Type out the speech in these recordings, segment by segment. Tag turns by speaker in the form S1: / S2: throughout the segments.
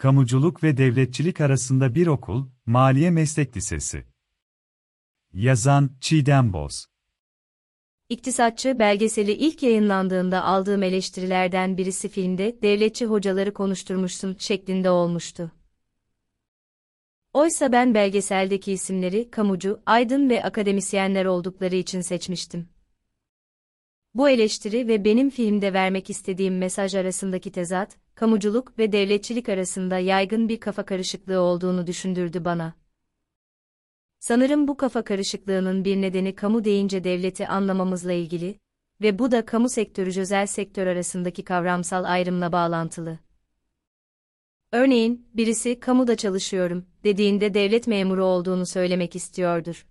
S1: Kamuculuk ve devletçilik arasında bir okul, Maliye Meslek Lisesi. Yazan, Çiğdem Boz.
S2: İktisatçı belgeseli ilk yayınlandığında aldığım eleştirilerden birisi filmde devletçi hocaları konuşturmuşsun şeklinde olmuştu. Oysa ben belgeseldeki isimleri kamucu, aydın ve akademisyenler oldukları için seçmiştim. Bu eleştiri ve benim filmde vermek istediğim mesaj arasındaki tezat, kamuculuk ve devletçilik arasında yaygın bir kafa karışıklığı olduğunu düşündürdü bana. Sanırım bu kafa karışıklığının bir nedeni kamu deyince devleti anlamamızla ilgili ve bu da kamu sektörü özel sektör arasındaki kavramsal ayrımla bağlantılı. Örneğin, birisi kamuda çalışıyorum dediğinde devlet memuru olduğunu söylemek istiyordur.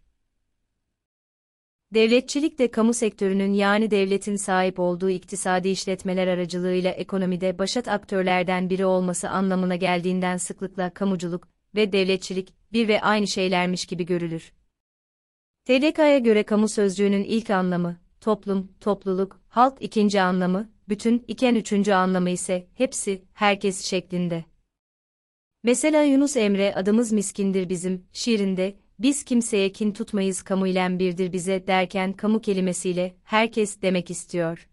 S2: Devletçilik de kamu sektörünün yani devletin sahip olduğu iktisadi işletmeler aracılığıyla ekonomide başat aktörlerden biri olması anlamına geldiğinden sıklıkla kamuculuk ve devletçilik bir ve aynı şeylermiş gibi görülür. TDK'ya göre kamu sözcüğünün ilk anlamı, toplum, topluluk, halk ikinci anlamı, bütün iken üçüncü anlamı ise hepsi, herkes şeklinde. Mesela Yunus Emre adımız miskindir bizim şiirinde biz kimseye kin tutmayız kamu ile birdir bize derken kamu kelimesiyle herkes demek istiyor.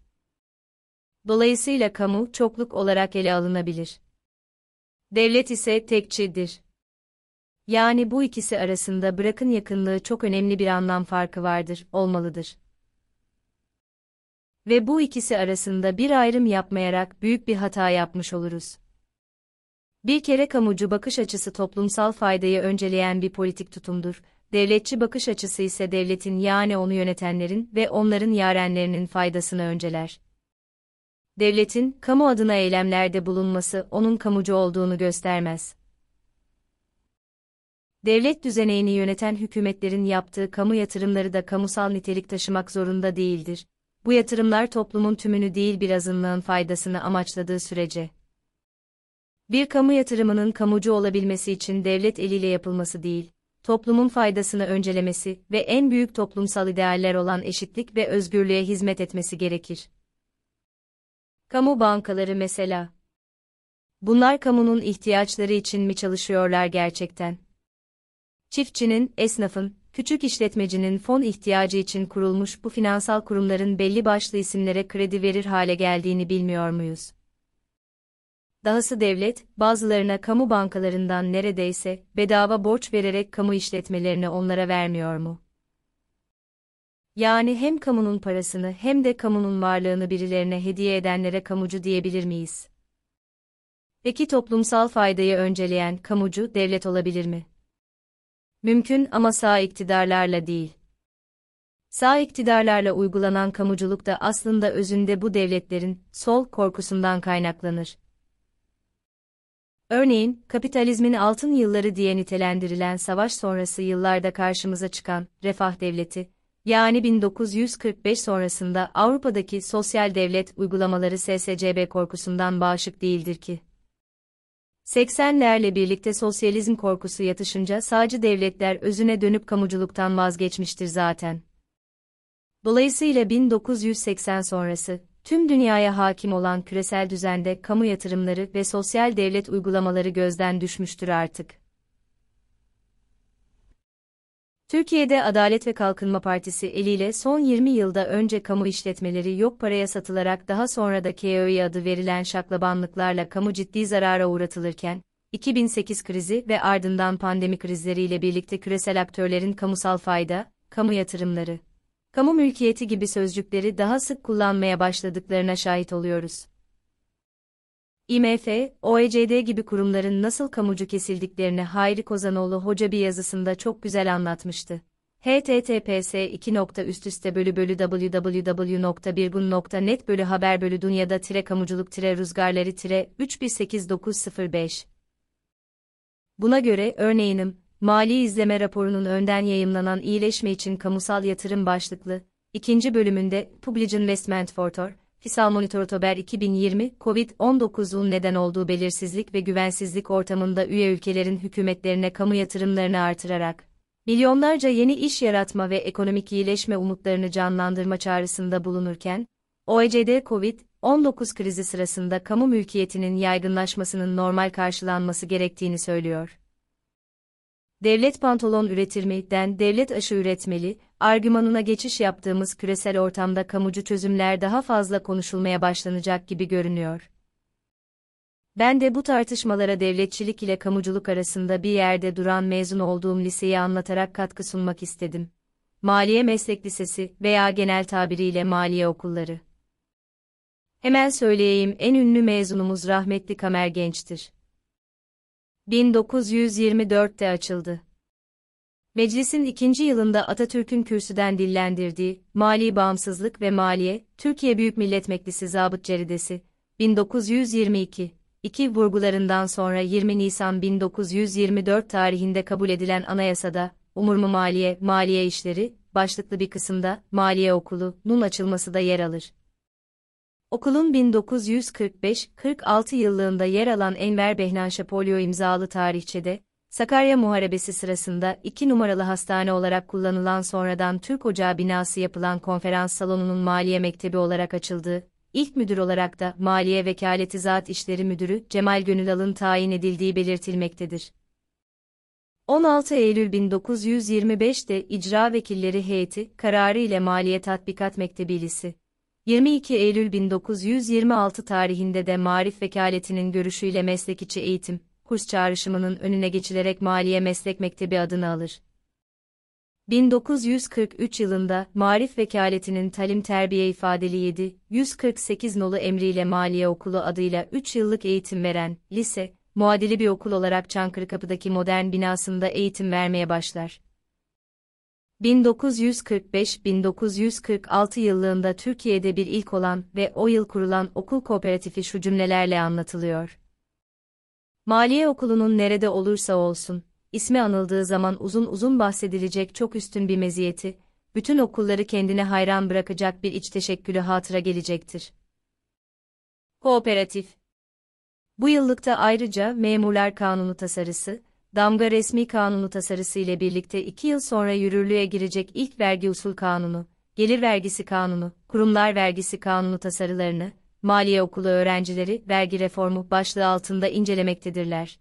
S2: Dolayısıyla kamu çokluk olarak ele alınabilir. Devlet ise tekçidir. Yani bu ikisi arasında bırakın yakınlığı çok önemli bir anlam farkı vardır, olmalıdır. Ve bu ikisi arasında bir ayrım yapmayarak büyük bir hata yapmış oluruz. Bir kere kamucu bakış açısı toplumsal faydayı önceleyen bir politik tutumdur. Devletçi bakış açısı ise devletin yani onu yönetenlerin ve onların yarenlerinin faydasını önceler. Devletin kamu adına eylemlerde bulunması onun kamucu olduğunu göstermez. Devlet düzenini yöneten hükümetlerin yaptığı kamu yatırımları da kamusal nitelik taşımak zorunda değildir. Bu yatırımlar toplumun tümünü değil bir azınlığın faydasını amaçladığı sürece. Bir kamu yatırımının kamucu olabilmesi için devlet eliyle yapılması değil, toplumun faydasını öncelemesi ve en büyük toplumsal idealler olan eşitlik ve özgürlüğe hizmet etmesi gerekir. Kamu bankaları mesela. Bunlar kamunun ihtiyaçları için mi çalışıyorlar gerçekten? Çiftçinin, esnafın, küçük işletmecinin fon ihtiyacı için kurulmuş bu finansal kurumların belli başlı isimlere kredi verir hale geldiğini bilmiyor muyuz? Dahası devlet, bazılarına kamu bankalarından neredeyse bedava borç vererek kamu işletmelerini onlara vermiyor mu? Yani hem kamunun parasını hem de kamunun varlığını birilerine hediye edenlere kamucu diyebilir miyiz? Peki toplumsal faydayı önceleyen kamucu devlet olabilir mi? Mümkün ama sağ iktidarlarla değil. Sağ iktidarlarla uygulanan kamuculuk da aslında özünde bu devletlerin sol korkusundan kaynaklanır. Örneğin, kapitalizmin altın yılları diye nitelendirilen savaş sonrası yıllarda karşımıza çıkan refah devleti, yani 1945 sonrasında Avrupa'daki sosyal devlet uygulamaları SSCB korkusundan bağışık değildir ki. 80'lerle birlikte sosyalizm korkusu yatışınca sağcı devletler özüne dönüp kamuculuktan vazgeçmiştir zaten. Dolayısıyla 1980 sonrası, tüm dünyaya hakim olan küresel düzende kamu yatırımları ve sosyal devlet uygulamaları gözden düşmüştür artık. Türkiye'de Adalet ve Kalkınma Partisi eliyle son 20 yılda önce kamu işletmeleri yok paraya satılarak daha sonra da KOİ adı verilen şaklabanlıklarla kamu ciddi zarara uğratılırken, 2008 krizi ve ardından pandemi krizleriyle birlikte küresel aktörlerin kamusal fayda, kamu yatırımları, kamu mülkiyeti gibi sözcükleri daha sık kullanmaya başladıklarına şahit oluyoruz. IMF, OECD gibi kurumların nasıl kamucu kesildiklerini Hayri Kozanoğlu Hoca bir yazısında çok güzel anlatmıştı. https 2. bölü bölü www.birgun.net bölü haber bölü dünyada tire kamuculuk tire rüzgarları tire 318905 Buna göre örneğinim, Mali İzleme raporunun önden yayımlanan iyileşme için kamusal yatırım başlıklı, ikinci bölümünde Public Investment Fortor, Fiscal Monitor Otober 2020, COVID-19'un neden olduğu belirsizlik ve güvensizlik ortamında üye ülkelerin hükümetlerine kamu yatırımlarını artırarak, milyonlarca yeni iş yaratma ve ekonomik iyileşme umutlarını canlandırma çağrısında bulunurken, OECD COVID-19 krizi sırasında kamu mülkiyetinin yaygınlaşmasının normal karşılanması gerektiğini söylüyor. Devlet pantolon üretir mi?den devlet aşı üretmeli, argümanına geçiş yaptığımız küresel ortamda kamucu çözümler daha fazla konuşulmaya başlanacak gibi görünüyor. Ben de bu tartışmalara devletçilik ile kamuculuk arasında bir yerde duran mezun olduğum liseyi anlatarak katkı sunmak istedim. Maliye Meslek Lisesi veya genel tabiriyle maliye okulları. Hemen söyleyeyim en ünlü mezunumuz rahmetli Kamer Genç'tir. 1924'te açıldı. Meclisin ikinci yılında Atatürk'ün kürsüden dillendirdiği Mali Bağımsızlık ve Maliye, Türkiye Büyük Millet Meclisi Zabıt Ceridesi, 1922, iki vurgularından sonra 20 Nisan 1924 tarihinde kabul edilen anayasada, Umurmu Maliye, Maliye İşleri, başlıklı bir kısımda, Maliye Okulu'nun açılması da yer alır. Okulun 1945-46 yıllığında yer alan Enver Behnan Şapolyo imzalı tarihçede, Sakarya Muharebesi sırasında 2 numaralı hastane olarak kullanılan sonradan Türk Ocağı binası yapılan konferans salonunun Maliye Mektebi olarak açıldığı, ilk müdür olarak da Maliye Vekaleti Zat İşleri Müdürü Cemal Gönülal'ın tayin edildiği belirtilmektedir. 16 Eylül 1925'te İcra Vekilleri Heyeti kararı ile Maliye Tatbikat Mektebilisi 22 Eylül 1926 tarihinde de Marif Vekaleti'nin görüşüyle meslek içi eğitim, kurs çağrışımının önüne geçilerek Maliye Meslek Mektebi adını alır. 1943 yılında Marif Vekaleti'nin Talim Terbiye ifadeli 7, 148 nolu emriyle Maliye Okulu adıyla 3 yıllık eğitim veren, lise, muadili bir okul olarak Çankırı Kapı'daki modern binasında eğitim vermeye başlar. 1945-1946 yıllığında Türkiye'de bir ilk olan ve o yıl kurulan okul kooperatifi şu cümlelerle anlatılıyor. Maliye okulunun nerede olursa olsun, ismi anıldığı zaman uzun uzun bahsedilecek çok üstün bir meziyeti, bütün okulları kendine hayran bırakacak bir iç teşekkülü hatıra gelecektir. Kooperatif Bu yıllıkta ayrıca Memurlar Kanunu tasarısı, damga resmi kanunu tasarısı ile birlikte iki yıl sonra yürürlüğe girecek ilk vergi usul kanunu, gelir vergisi kanunu, kurumlar vergisi kanunu tasarılarını, Maliye Okulu öğrencileri vergi reformu başlığı altında incelemektedirler.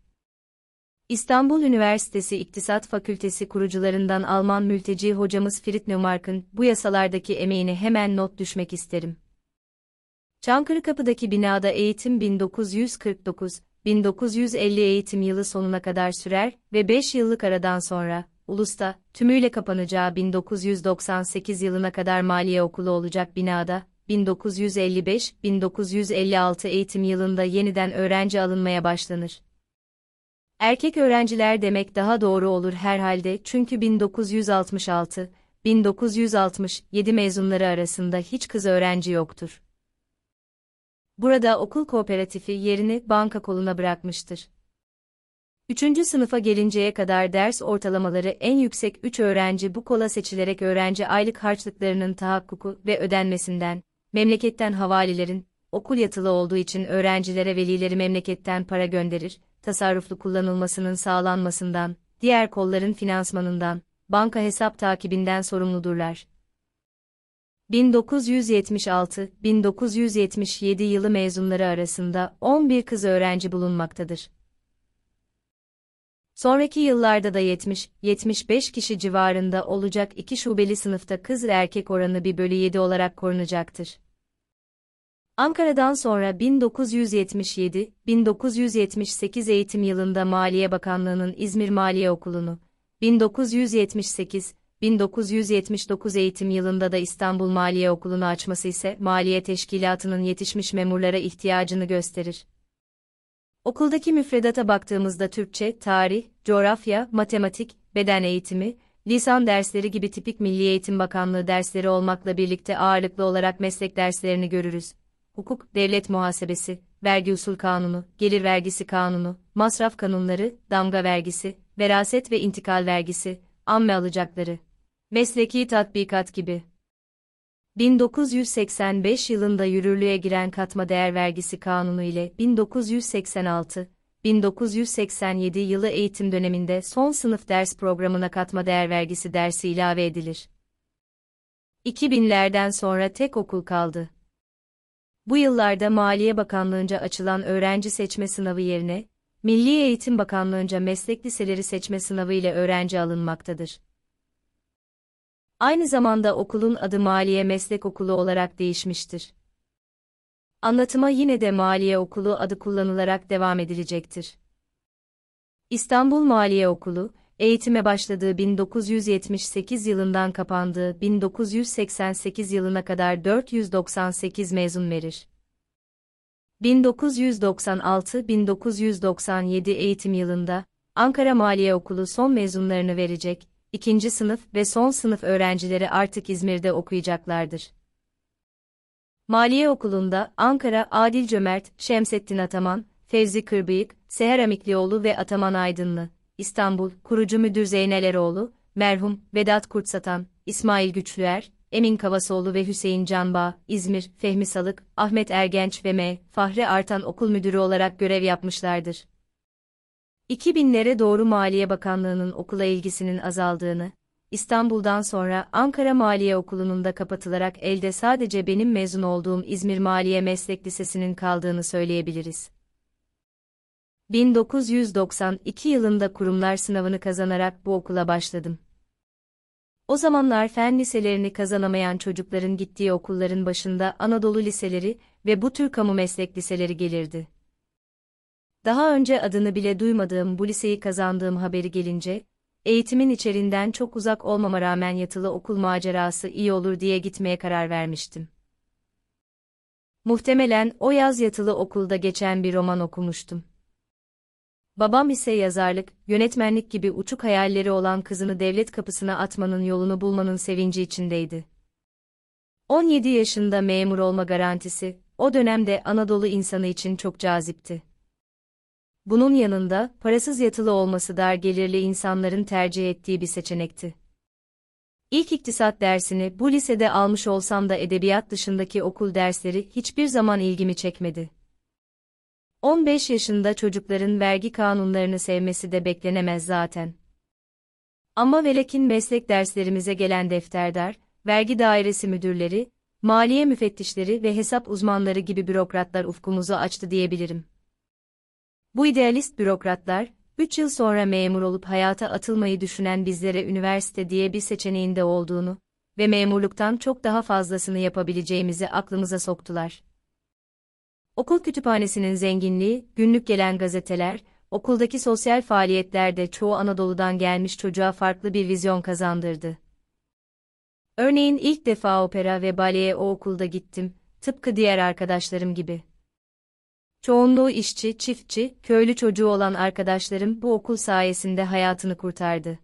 S2: İstanbul Üniversitesi İktisat Fakültesi kurucularından Alman mülteci hocamız Frit Neumark'ın bu yasalardaki emeğini hemen not düşmek isterim. Çankırı Kapı'daki binada eğitim 1949, 1950 eğitim yılı sonuna kadar sürer ve 5 yıllık aradan sonra, Ulus'ta, tümüyle kapanacağı 1998 yılına kadar maliye okulu olacak binada, 1955-1956 eğitim yılında yeniden öğrenci alınmaya başlanır. Erkek öğrenciler demek daha doğru olur herhalde çünkü 1966, 1967 mezunları arasında hiç kız öğrenci yoktur. Burada okul kooperatifi yerini banka koluna bırakmıştır. Üçüncü sınıfa gelinceye kadar ders ortalamaları en yüksek 3 öğrenci bu kola seçilerek öğrenci aylık harçlıklarının tahakkuku ve ödenmesinden, memleketten havalilerin, okul yatılı olduğu için öğrencilere velileri memleketten para gönderir, tasarruflu kullanılmasının sağlanmasından, diğer kolların finansmanından, banka hesap takibinden sorumludurlar. 1976-1977 yılı mezunları arasında 11 kız öğrenci bulunmaktadır. Sonraki yıllarda da 70-75 kişi civarında olacak iki şubeli sınıfta kız erkek oranı 1 bölü 7 olarak korunacaktır. Ankara'dan sonra 1977-1978 eğitim yılında Maliye Bakanlığı'nın İzmir Maliye Okulu'nu, 1978 1979 eğitim yılında da İstanbul Maliye Okulu'nu açması ise Maliye Teşkilatı'nın yetişmiş memurlara ihtiyacını gösterir. Okuldaki müfredata baktığımızda Türkçe, tarih, coğrafya, matematik, beden eğitimi, lisan dersleri gibi tipik Milli Eğitim Bakanlığı dersleri olmakla birlikte ağırlıklı olarak meslek derslerini görürüz. Hukuk, devlet muhasebesi, vergi usul kanunu, gelir vergisi kanunu, masraf kanunları, damga vergisi, veraset ve intikal vergisi, amme alacakları, mesleki tatbikat gibi. 1985 yılında yürürlüğe giren katma değer vergisi kanunu ile 1986 1987 yılı eğitim döneminde son sınıf ders programına katma değer vergisi dersi ilave edilir. 2000'lerden sonra tek okul kaldı. Bu yıllarda Maliye Bakanlığı'nca açılan öğrenci seçme sınavı yerine, Milli Eğitim Bakanlığı'nca meslek liseleri seçme sınavı ile öğrenci alınmaktadır. Aynı zamanda okulun adı Maliye Meslek Okulu olarak değişmiştir. Anlatıma yine de Maliye Okulu adı kullanılarak devam edilecektir. İstanbul Maliye Okulu, eğitime başladığı 1978 yılından kapandığı 1988 yılına kadar 498 mezun verir. 1996-1997 eğitim yılında, Ankara Maliye Okulu son mezunlarını verecek, ikinci sınıf ve son sınıf öğrencileri artık İzmir'de okuyacaklardır. Maliye Okulu'nda Ankara Adil Cömert, Şemsettin Ataman, Fevzi Kırbıyık, Seher Amiklioğlu ve Ataman Aydınlı, İstanbul, kurucu müdür Zeynel Eroğlu, merhum Vedat Kurtsatan, İsmail Güçlüer, Emin Kavasoğlu ve Hüseyin Canbağ, İzmir, Fehmi Salık, Ahmet Ergenç ve M. Fahri Artan okul müdürü olarak görev yapmışlardır. 2000'lere doğru Maliye Bakanlığı'nın okula ilgisinin azaldığını, İstanbul'dan sonra Ankara Maliye Okulu'nun da kapatılarak elde sadece benim mezun olduğum İzmir Maliye Meslek Lisesi'nin kaldığını söyleyebiliriz. 1992 yılında kurumlar sınavını kazanarak bu okula başladım. O zamanlar fen liselerini kazanamayan çocukların gittiği okulların başında Anadolu liseleri ve bu tür kamu meslek liseleri gelirdi. Daha önce adını bile duymadığım bu liseyi kazandığım haberi gelince, eğitimin içerinden çok uzak olmama rağmen yatılı okul macerası iyi olur diye gitmeye karar vermiştim. Muhtemelen o yaz yatılı okulda geçen bir roman okumuştum. Babam ise yazarlık, yönetmenlik gibi uçuk hayalleri olan kızını devlet kapısına atmanın yolunu bulmanın sevinci içindeydi. 17 yaşında memur olma garantisi, o dönemde Anadolu insanı için çok cazipti. Bunun yanında, parasız yatılı olması dar gelirli insanların tercih ettiği bir seçenekti. İlk iktisat dersini bu lisede almış olsam da edebiyat dışındaki okul dersleri hiçbir zaman ilgimi çekmedi. 15 yaşında çocukların vergi kanunlarını sevmesi de beklenemez zaten. Ama velekin meslek derslerimize gelen defterdar, vergi dairesi müdürleri, maliye müfettişleri ve hesap uzmanları gibi bürokratlar ufkumuzu açtı diyebilirim. Bu idealist bürokratlar, 3 yıl sonra memur olup hayata atılmayı düşünen bizlere üniversite diye bir seçeneğinde olduğunu ve memurluktan çok daha fazlasını yapabileceğimizi aklımıza soktular. Okul kütüphanesinin zenginliği, günlük gelen gazeteler, okuldaki sosyal faaliyetlerde çoğu Anadolu'dan gelmiş çocuğa farklı bir vizyon kazandırdı. Örneğin ilk defa opera ve baleye o okulda gittim, tıpkı diğer arkadaşlarım gibi. Çoğunluğu işçi, çiftçi, köylü çocuğu olan arkadaşlarım bu okul sayesinde hayatını kurtardı.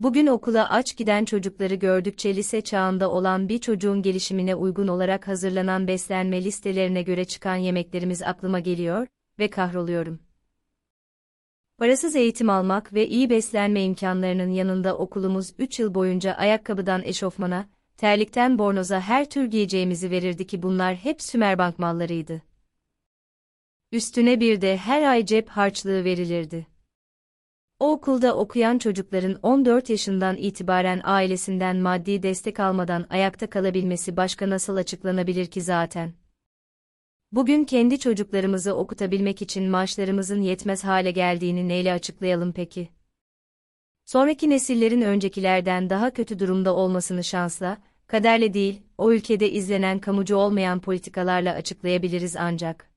S2: Bugün okula aç giden çocukları gördükçe lise çağında olan bir çocuğun gelişimine uygun olarak hazırlanan beslenme listelerine göre çıkan yemeklerimiz aklıma geliyor ve kahroluyorum. Parasız eğitim almak ve iyi beslenme imkanlarının yanında okulumuz 3 yıl boyunca ayakkabıdan eşofmana, terlikten bornoza her tür giyeceğimizi verirdi ki bunlar hep Sümerbank mallarıydı. Üstüne bir de her ay cep harçlığı verilirdi. O okulda okuyan çocukların 14 yaşından itibaren ailesinden maddi destek almadan ayakta kalabilmesi başka nasıl açıklanabilir ki zaten? Bugün kendi çocuklarımızı okutabilmek için maaşlarımızın yetmez hale geldiğini neyle açıklayalım peki? Sonraki nesillerin öncekilerden daha kötü durumda olmasını şansla, kaderle değil, o ülkede izlenen kamucu olmayan politikalarla açıklayabiliriz ancak.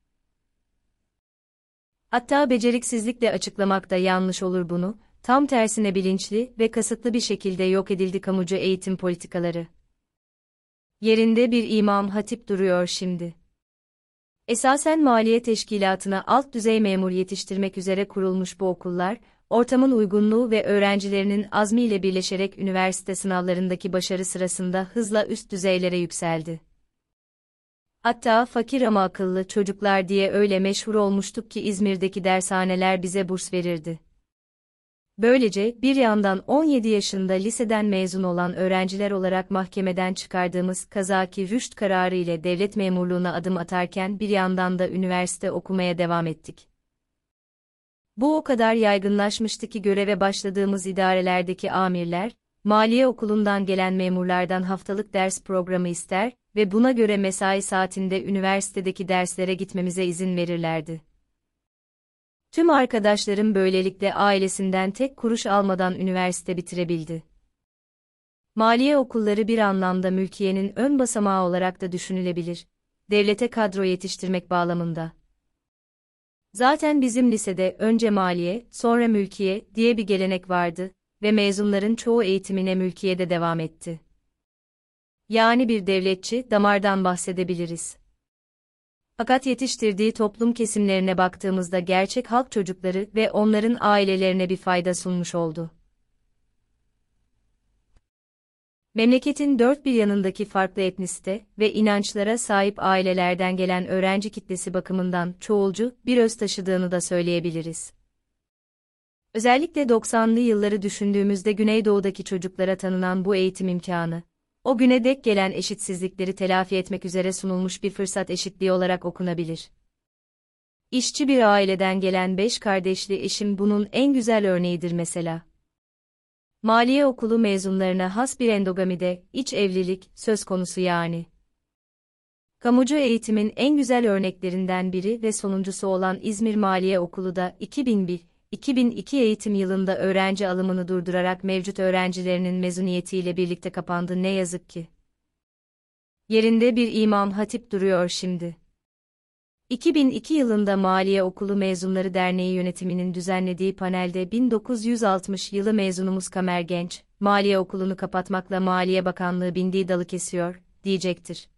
S2: Hatta beceriksizlikle açıklamak da yanlış olur bunu, tam tersine bilinçli ve kasıtlı bir şekilde yok edildi kamucu eğitim politikaları. Yerinde bir imam hatip duruyor şimdi. Esasen maliye teşkilatına alt düzey memur yetiştirmek üzere kurulmuş bu okullar, ortamın uygunluğu ve öğrencilerinin azmiyle birleşerek üniversite sınavlarındaki başarı sırasında hızla üst düzeylere yükseldi. Hatta fakir ama akıllı çocuklar diye öyle meşhur olmuştuk ki İzmir'deki dershaneler bize burs verirdi. Böylece bir yandan 17 yaşında liseden mezun olan öğrenciler olarak mahkemeden çıkardığımız kazaki rüşt kararı ile devlet memurluğuna adım atarken bir yandan da üniversite okumaya devam ettik. Bu o kadar yaygınlaşmıştı ki göreve başladığımız idarelerdeki amirler, Maliye okulundan gelen memurlardan haftalık ders programı ister, ve buna göre mesai saatinde üniversitedeki derslere gitmemize izin verirlerdi. Tüm arkadaşlarım böylelikle ailesinden tek kuruş almadan üniversite bitirebildi. Maliye okulları bir anlamda mülkiyenin ön basamağı olarak da düşünülebilir. Devlete kadro yetiştirmek bağlamında. Zaten bizim lisede önce maliye, sonra mülkiye diye bir gelenek vardı ve mezunların çoğu eğitimine mülkiyede devam etti. Yani bir devletçi damardan bahsedebiliriz. Fakat yetiştirdiği toplum kesimlerine baktığımızda gerçek halk çocukları ve onların ailelerine bir fayda sunmuş oldu. Memleketin dört bir yanındaki farklı etnisite ve inançlara sahip ailelerden gelen öğrenci kitlesi bakımından çoğulcu bir öz taşıdığını da söyleyebiliriz. Özellikle 90'lı yılları düşündüğümüzde Güneydoğu'daki çocuklara tanınan bu eğitim imkanı, o güne dek gelen eşitsizlikleri telafi etmek üzere sunulmuş bir fırsat eşitliği olarak okunabilir. İşçi bir aileden gelen beş kardeşli eşim bunun en güzel örneğidir mesela. Maliye okulu mezunlarına has bir endogamide, iç evlilik, söz konusu yani. Kamucu eğitimin en güzel örneklerinden biri ve sonuncusu olan İzmir Maliye Okulu da 2001-2002 eğitim yılında öğrenci alımını durdurarak mevcut öğrencilerinin mezuniyetiyle birlikte kapandı ne yazık ki. Yerinde bir imam hatip duruyor şimdi. 2002 yılında Maliye Okulu Mezunları Derneği yönetiminin düzenlediği panelde 1960 yılı mezunumuz Kamer Genç, Maliye Okulu'nu kapatmakla Maliye Bakanlığı bindiği dalı kesiyor, diyecektir.